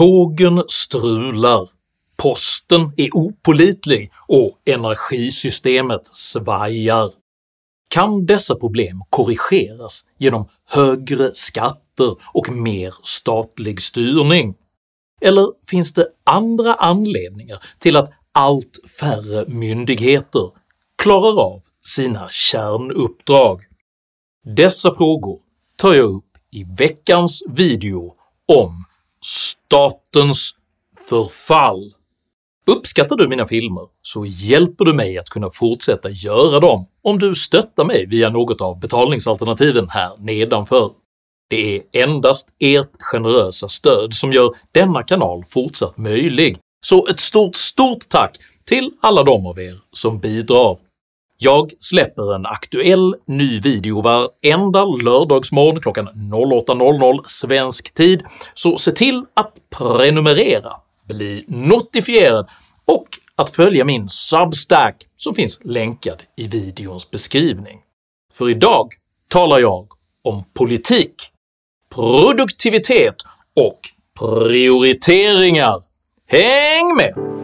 Tågen strular, posten är opålitlig och energisystemet svajar. Kan dessa problem korrigeras genom högre skatter och mer statlig styrning? Eller finns det andra anledningar till att allt färre myndigheter klarar av sina kärnuppdrag? Dessa frågor tar jag upp i veckans video om statens förfall. Uppskattar du mina filmer så hjälper du mig att kunna fortsätta göra dem om du stöttar mig via något av betalningsalternativen här nedanför. Det är endast ert generösa stöd som gör denna kanal fortsatt möjlig, så ett stort STORT tack till alla de av er som bidrar. Jag släpper en aktuell ny video varenda lördagsmorgon klockan 08.00 svensk tid, så se till att prenumerera, bli notifierad och att följa min Substack som finns länkad i videons beskrivning. För idag talar jag om politik, produktivitet och prioriteringar. Häng med!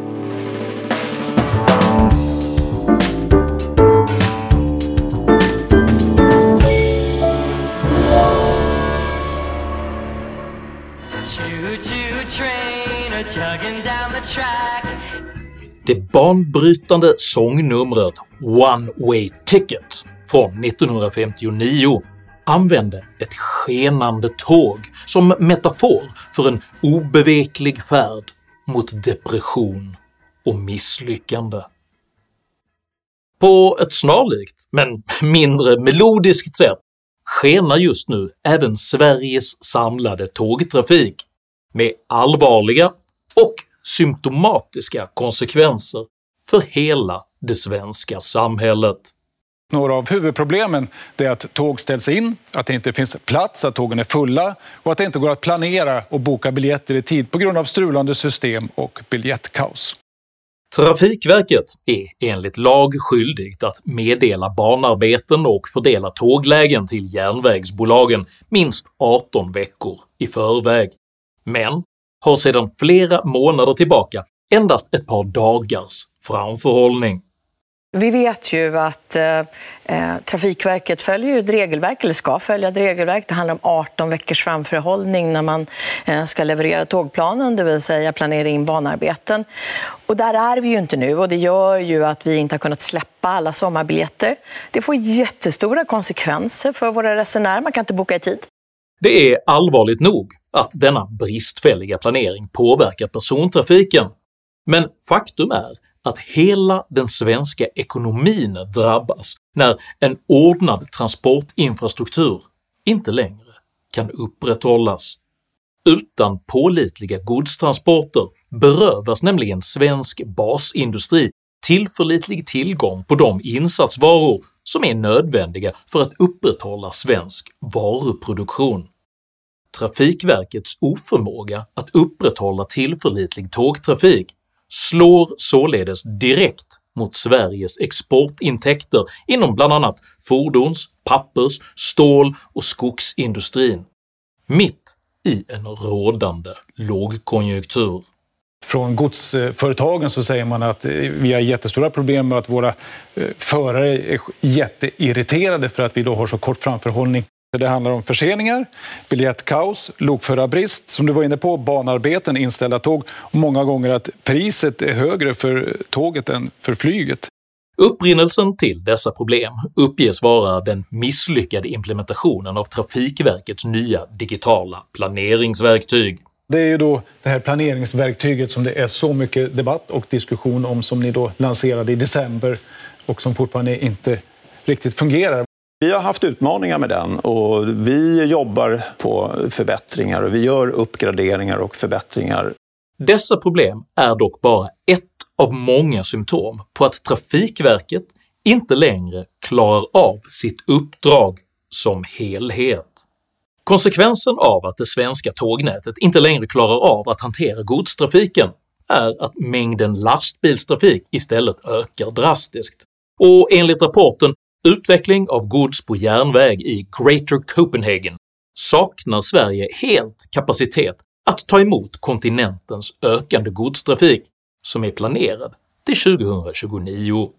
Det banbrytande sångnumret “One Way Ticket” från 1959 använde ett skenande tåg som metafor för en obeveklig färd mot depression och misslyckande. På ett snarlikt, men mindre melodiskt sätt skenar just nu även Sveriges samlade tågtrafik med allvarliga och symptomatiska konsekvenser för hela det svenska samhället. Några av huvudproblemen är att tåg ställs in, att det inte finns plats, att tågen är fulla och att det inte går att planera och boka biljetter i tid på grund av strulande system och biljettkaos. Trafikverket är enligt lag skyldigt att meddela banarbeten och fördela tåglägen till järnvägsbolagen minst 18 veckor i förväg, men har sedan flera månader tillbaka endast ett par dagars framförhållning. Vi vet ju att eh, eh Trafikverket följer ett regelverk, eller ska följa ett regelverk. Det handlar om 18 veckors framförhållning när man eh, ska leverera tågplanen, det vill säga planera in banarbeten. Och där är vi ju inte nu och det gör ju att vi inte har kunnat släppa alla sommarbiljetter. Det får jättestora konsekvenser för våra resenärer, man kan inte boka i tid. Det är allvarligt nog att denna bristfälliga planering påverkar persontrafiken, men faktum är att hela den svenska ekonomin drabbas när en ordnad transportinfrastruktur inte längre kan upprätthållas. Utan pålitliga godstransporter berövas nämligen svensk basindustri tillförlitlig tillgång på de insatsvaror som är nödvändiga för att upprätthålla svensk varuproduktion. Trafikverkets oförmåga att upprätthålla tillförlitlig tågtrafik slår således direkt mot Sveriges exportintäkter inom bland annat fordons-, pappers-, stål och skogsindustrin, mitt i en rådande lågkonjunktur. Från godsföretagen så säger man att eh, vi har jättestora problem med att våra eh, förare är jätteirriterade för att vi då har så kort framförhållning det handlar om förseningar, biljettkaos, lokförarbrist, som du var inne på, banarbeten, inställda tåg och många gånger att priset är högre för tåget än för flyget. Upprinnelsen till dessa problem uppges vara den misslyckade implementationen av Trafikverkets nya digitala planeringsverktyg. Det är ju då det här planeringsverktyget som det är så mycket debatt och diskussion om som ni då lanserade i december och som fortfarande inte riktigt fungerar. Vi har haft utmaningar med den och vi jobbar på förbättringar och vi gör uppgraderingar och förbättringar. Dessa problem är dock bara ett av många symptom på att Trafikverket inte längre klarar av sitt uppdrag som helhet. Konsekvensen av att det svenska tågnätet inte längre klarar av att hantera godstrafiken är att mängden lastbilstrafik istället ökar drastiskt, och enligt rapporten utveckling av gods på järnväg i Greater Copenhagen saknar Sverige helt kapacitet att ta emot kontinentens ökande godstrafik som är planerad till 2029.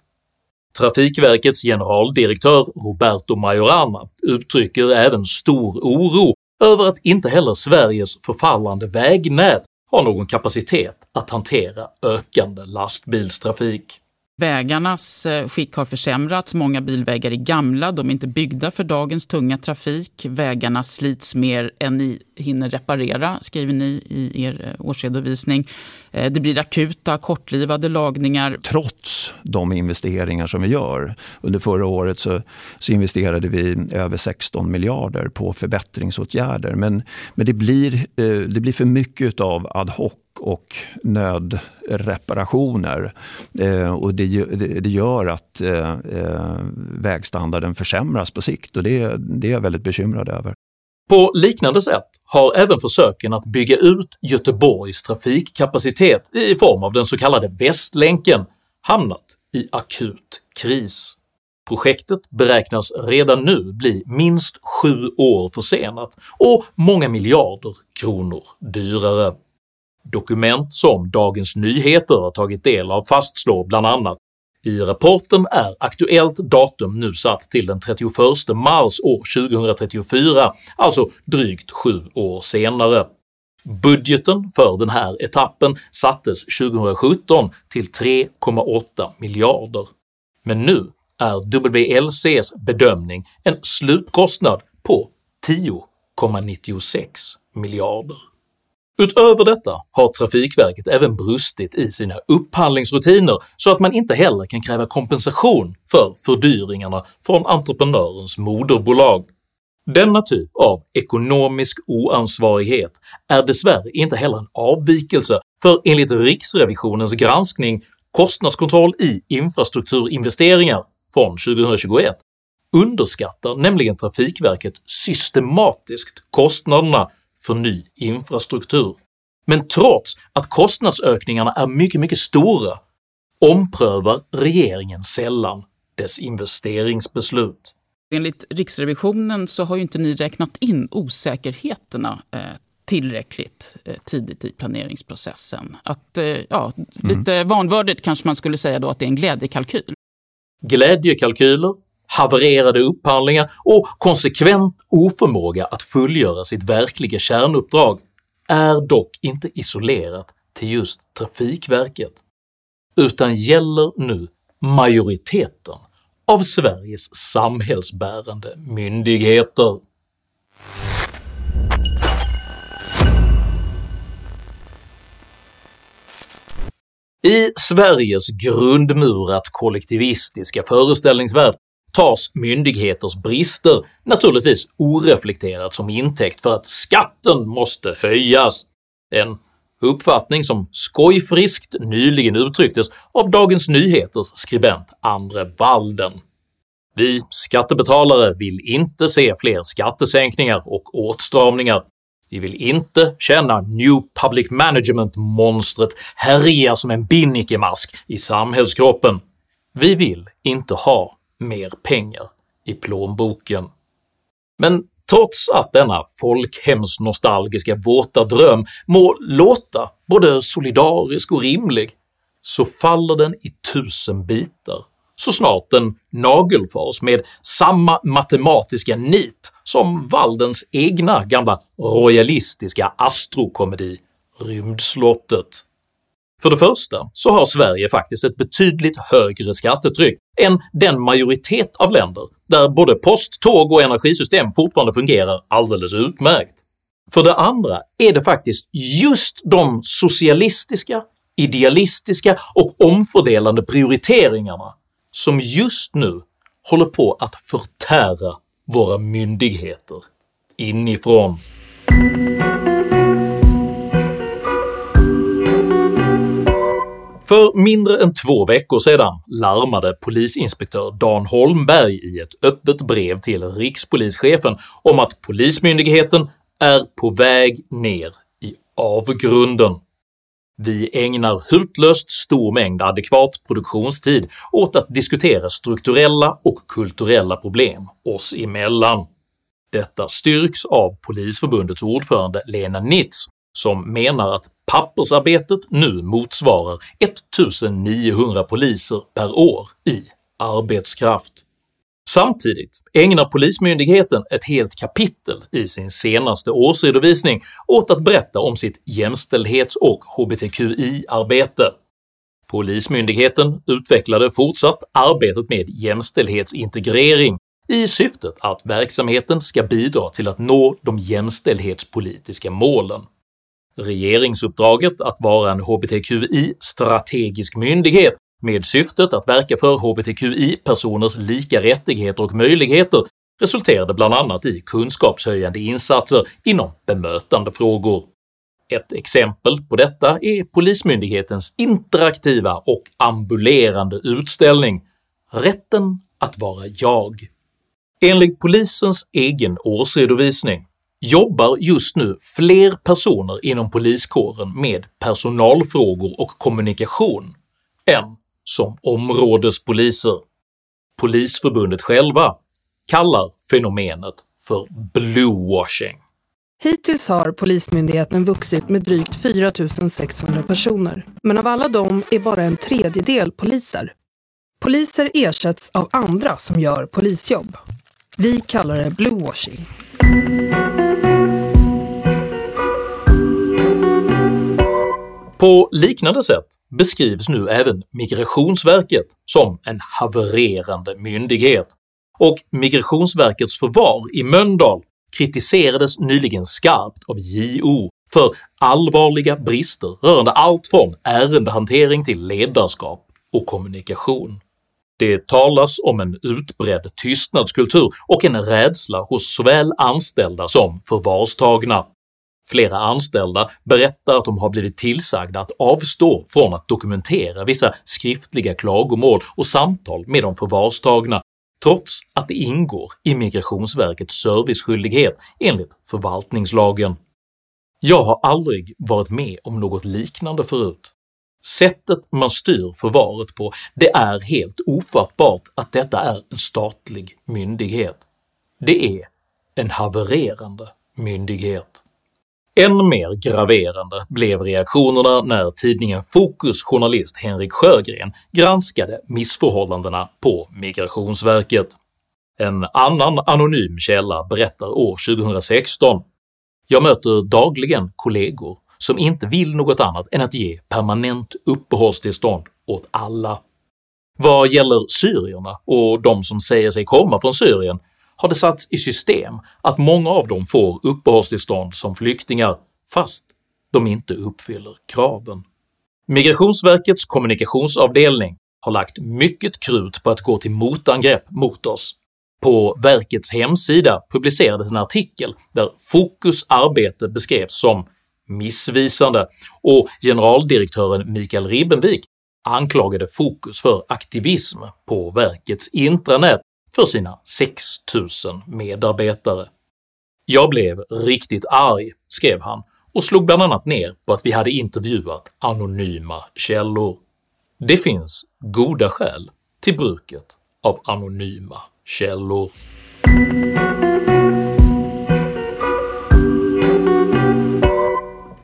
Trafikverkets generaldirektör Roberto Majorana uttrycker även stor oro över att inte heller Sveriges förfallande vägnät har någon kapacitet att hantera ökande lastbilstrafik. Vägarnas eh, skick har försämrats, många bilvägar är gamla, de är inte byggda för dagens tunga trafik. Vägarna slits mer än ni hinner reparera, skriver ni i er eh, årsredovisning. Eh, det blir akuta, kortlivade lagningar. Trots de investeringar som vi gör. Under förra året så, så investerade vi över 16 miljarder på förbättringsåtgärder. Men, men det, blir, det blir för mycket av ad hoc och nödreparationer. Eh, och det, det, gör att eh, eh, vägstandarden försämras på sikt och det, det är jag väldigt bekymrad över. På liknande sätt har även försöken att bygga ut Göteborgs trafikkapacitet i form av den så kallade Västlänken hamnat i akut kris. Projektet beräknas redan nu bli minst sju år försenat och många miljarder kronor dyrare. Dokument som Dagens Nyheter har tagit del av fastslår bland annat i rapporten är aktuellt datum nu satt till den 31 mars år 2034, alltså drygt sju år senare. Budgeten för den här etappen sattes 2017 till 3,8 miljarder, men nu är WLCs bedömning en slutkostnad på 10,96 miljarder. Utöver detta har Trafikverket även brustit i sina upphandlingsrutiner så att man inte heller kan kräva kompensation för fördyringarna från entreprenörens moderbolag. Denna typ av ekonomisk oansvarighet är dessvärre inte heller en avvikelse, för enligt Riksrevisionens granskning “Kostnadskontroll i infrastrukturinvesteringar” från 2021 underskattar nämligen Trafikverket systematiskt kostnaderna för ny infrastruktur. Men trots att kostnadsökningarna är mycket, mycket stora omprövar regeringen sällan dess investeringsbeslut. Enligt Riksrevisionen så har ju inte ni räknat in osäkerheterna eh, tillräckligt eh, tidigt i planeringsprocessen. Att, eh, ja, mm. Lite vanvördigt kanske man skulle säga då att det är en glädjekalkyl. Glädjekalkyler havererade upphandlingar och konsekvent oförmåga att fullgöra sitt verkliga kärnuppdrag är dock inte isolerat till just Trafikverket, utan gäller nu majoriteten av Sveriges samhällsbärande myndigheter. I Sveriges grundmurat kollektivistiska föreställningsvärld tas myndigheters brister naturligtvis oreflekterat som intäkt för att skatten måste höjas, en uppfattning som skojfriskt nyligen uttrycktes av Dagens Nyheters skribent Andre Walden. Vi skattebetalare vill inte se fler skattesänkningar och åtstramningar. Vi vill inte känna new public management-monstret härja som en binnikemask i samhällskroppen. Vi vill inte ha mer pengar i plånboken. Men trots att denna folkhemsnostalgiska våta dröm må låta både solidarisk och rimlig, så faller den i tusen bitar så snart den nagelfars med samma matematiska nit som Waldens egna gamla royalistiska astrokomedi “Rymdslottet”. För det första så har Sverige faktiskt ett betydligt högre skattetryck än den majoritet av länder där både post, tåg och energisystem fortfarande fungerar alldeles utmärkt. För det andra är det faktiskt just de socialistiska, idealistiska och omfördelande prioriteringarna som just nu håller på att förtära våra myndigheter inifrån. För mindre än två veckor sedan larmade polisinspektör Dan Holmberg i ett öppet brev till rikspolischefen om att Polismyndigheten är på väg ner i avgrunden. Vi ägnar hutlöst stor mängd adekvat produktionstid åt att diskutera strukturella och kulturella problem oss emellan. Detta styrks av Polisförbundets ordförande Lena Nitz som menar att pappersarbetet nu motsvarar 1900 poliser per år i arbetskraft. Samtidigt ägnar Polismyndigheten ett helt kapitel i sin senaste årsredovisning åt att berätta om sitt jämställdhets och hbtqi-arbete. Polismyndigheten utvecklade fortsatt arbetet med jämställdhetsintegrering i syftet att verksamheten ska bidra till att nå de jämställdhetspolitiska målen. Regeringsuppdraget att vara en hbtqi-strategisk myndighet med syftet att verka för hbtqi-personers lika rättigheter och möjligheter resulterade bland annat i kunskapshöjande insatser inom bemötandefrågor. Ett exempel på detta är Polismyndighetens interaktiva och ambulerande utställning “Rätten att vara jag”. Enligt polisens egen årsredovisning jobbar just nu fler personer inom poliskåren med personalfrågor och kommunikation än som områdespoliser. Polisförbundet själva kallar fenomenet för “bluewashing”. Hittills har Polismyndigheten vuxit med drygt 4 600 personer, men av alla dem är bara en tredjedel poliser. Poliser ersätts av andra som gör polisjobb. Vi kallar det bluewashing. På liknande sätt beskrivs nu även Migrationsverket som en havererande myndighet, och Migrationsverkets förvar i Mölndal kritiserades nyligen skarpt av JO för allvarliga brister rörande allt från ärendehantering till ledarskap och kommunikation. Det talas om en utbredd tystnadskultur och en rädsla hos såväl anställda som förvarstagna. Flera anställda berättar att de har blivit tillsagda att avstå från att dokumentera vissa skriftliga klagomål och samtal med de förvarstagna trots att det ingår i migrationsverkets serviceskyldighet enligt förvaltningslagen. Jag har aldrig varit med om något liknande förut. Sättet man styr förvaret på, det är helt ofattbart att detta är en statlig myndighet. Det är en havererande myndighet. Än mer graverande blev reaktionerna när tidningen Fokus journalist Henrik Sjögren granskade missförhållandena på migrationsverket. En annan anonym källa berättar år 2016 “Jag möter dagligen kollegor som inte vill något annat än att ge permanent uppehållstillstånd åt alla. Vad gäller syrierna och de som säger sig komma från Syrien har det satts i system att många av dem får uppehållstillstånd som flyktingar fast de inte uppfyller kraven. Migrationsverkets kommunikationsavdelning har lagt mycket krut på att gå till motangrepp mot oss. På verkets hemsida publicerades en artikel där Fokus arbete beskrevs som missvisande och generaldirektören Mikael Ribbenvik anklagade Fokus för aktivism på verkets intranät för sina 6000 medarbetare. “Jag blev riktigt arg”, skrev han och slog bland annat ner på att vi hade intervjuat anonyma källor. Det finns goda skäl till bruket av anonyma källor.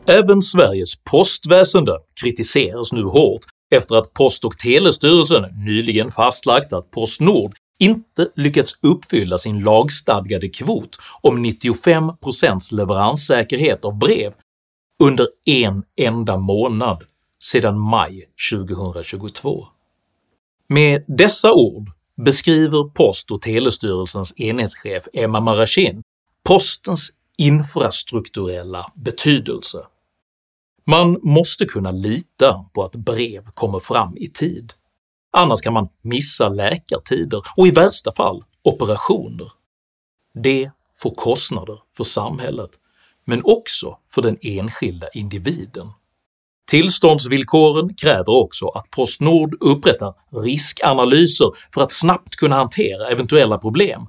Även Sveriges postväsende kritiseras nu hårt efter att Post och telestyrelsen nyligen fastlagt att Postnord inte lyckats uppfylla sin lagstadgade kvot om 95% leveranssäkerhet av brev under en enda månad sedan maj 2022. Med dessa ord beskriver Post och telestyrelsens enhetschef Emma Marashin postens infrastrukturella betydelse. Man måste kunna lita på att brev kommer fram i tid, annars kan man missa läkartider och i värsta fall operationer. Det får kostnader för samhället, men också för den enskilda individen. Tillståndsvillkoren kräver också att Postnord upprättar riskanalyser för att snabbt kunna hantera eventuella problem,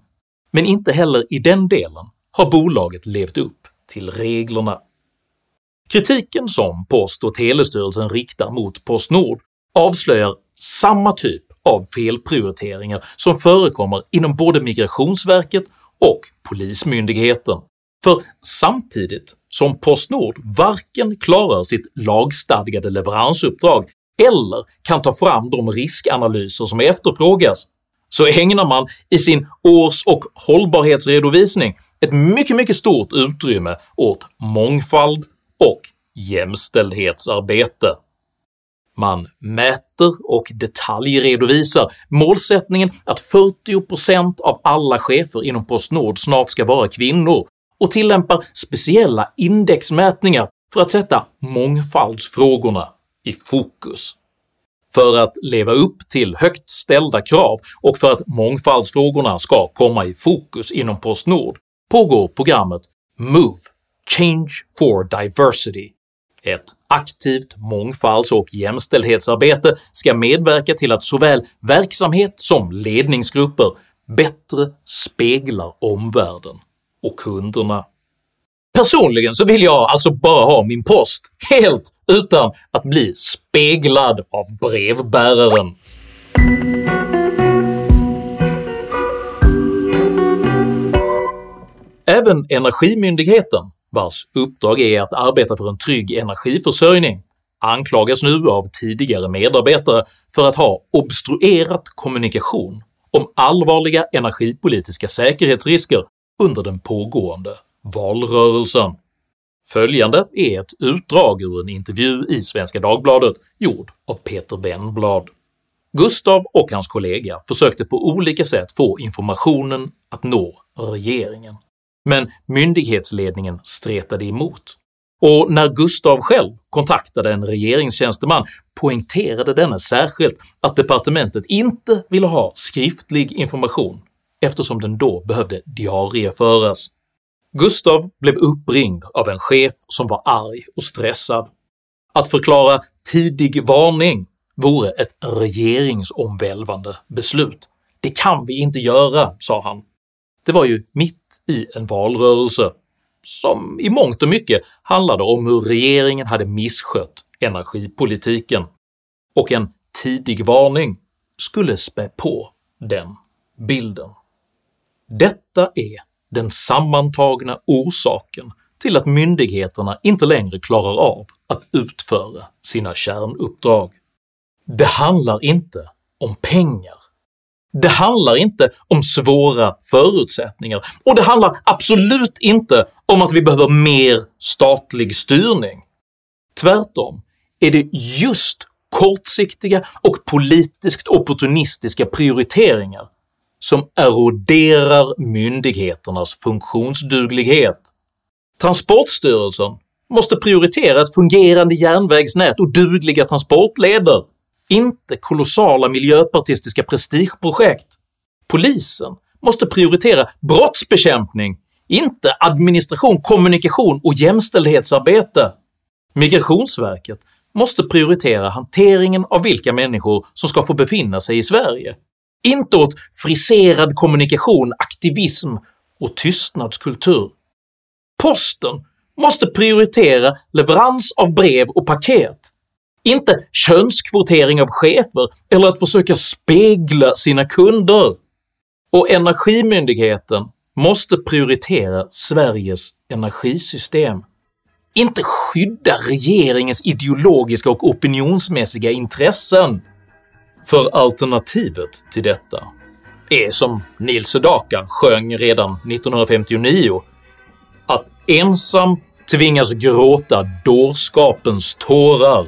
men inte heller i den delen har bolaget levt upp till reglerna. Kritiken som Post och telestyrelsen riktar mot Postnord avslöjar samma typ av felprioriteringar som förekommer inom både migrationsverket och polismyndigheten, för samtidigt som Postnord varken klarar sitt lagstadgade leveransuppdrag eller kan ta fram de riskanalyser som efterfrågas, så ägnar man i sin års och hållbarhetsredovisning ett mycket, mycket stort utrymme åt mångfald och jämställdhetsarbete. Man mäter och detaljredovisar målsättningen att 40% av alla chefer inom Postnord snart ska vara kvinnor och tillämpar speciella indexmätningar för att sätta mångfaldsfrågorna i fokus. För att leva upp till högt ställda krav och för att mångfaldsfrågorna ska komma i fokus inom Postnord pågår programmet MOVE – Change for Diversity. Ett aktivt mångfalds och jämställdhetsarbete ska medverka till att såväl verksamhet som ledningsgrupper bättre speglar omvärlden och kunderna. Personligen så vill jag alltså bara ha min post helt utan att bli speglad av brevbäraren. Även Energimyndigheten, vars uppdrag är att arbeta för en trygg energiförsörjning, anklagas nu av tidigare medarbetare för att ha obstruerat kommunikation om allvarliga energipolitiska säkerhetsrisker under den pågående valrörelsen. Följande är ett utdrag ur en intervju i Svenska Dagbladet gjord av Peter Wennblad. Gustav och hans kollega försökte på olika sätt få informationen att nå regeringen, men myndighetsledningen stretade emot, och när Gustav själv kontaktade en regeringstjänsteman poängterade denne särskilt att departementet inte ville ha skriftlig information eftersom den då behövde diarieföras. Gustav blev uppringd av en chef som var arg och stressad. Att förklara “tidig varning” vore ett regeringsomvälvande beslut. “Det kan vi inte göra”, sa han. Det var ju mitt i en valrörelse som i mångt och mycket handlade om hur regeringen hade misskött energipolitiken, och en tidig varning skulle spä på den bilden. Detta är den sammantagna orsaken till att myndigheterna inte längre klarar av att utföra sina kärnuppdrag. Det handlar inte om pengar. Det handlar inte om svåra förutsättningar, och det handlar absolut inte om att vi behöver mer statlig styrning. Tvärtom är det just kortsiktiga och politiskt opportunistiska prioriteringar som eroderar myndigheternas funktionsduglighet. Transportstyrelsen måste prioritera ett fungerande järnvägsnät och dugliga transportleder, inte kolossala miljöpartistiska prestigeprojekt. Polisen måste prioritera brottsbekämpning, inte administration, kommunikation och jämställdhetsarbete. Migrationsverket måste prioritera hanteringen av vilka människor som ska få befinna sig i Sverige, inte åt friserad kommunikation, aktivism och tystnadskultur. Posten måste prioritera leverans av brev och paket, inte könskvotering av chefer eller att försöka spegla sina kunder. Och Energimyndigheten måste prioritera Sveriges energisystem, inte skydda regeringens ideologiska och opinionsmässiga intressen. För alternativet till detta är som Nils Sedaka sjöng redan 1959 att ensam tvingas gråta dårskapens tårar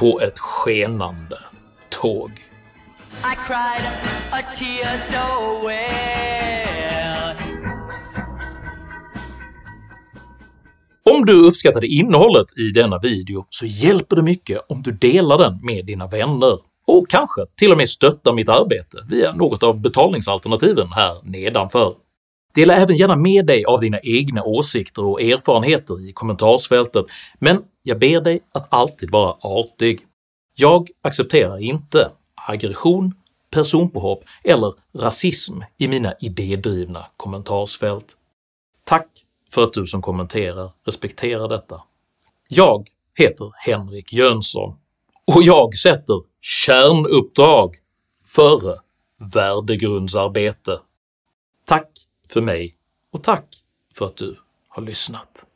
på ett skenande tåg. I cried a tear so well. Om du uppskattade innehållet i denna video så hjälper det mycket om du delar den med dina vänner och kanske till och med stöttar mitt arbete via något av betalningsalternativen här nedanför. Dela även gärna med dig av dina egna åsikter och erfarenheter i kommentarsfältet, men jag ber dig att alltid vara artig. Jag accepterar inte aggression, personpåhopp eller rasism i mina idédrivna kommentarsfält. Tack för att du som kommenterar respekterar detta. Jag heter Henrik Jönsson, och jag sätter kärnuppdrag före värdegrundsarbete. För mig och tack för att du har lyssnat.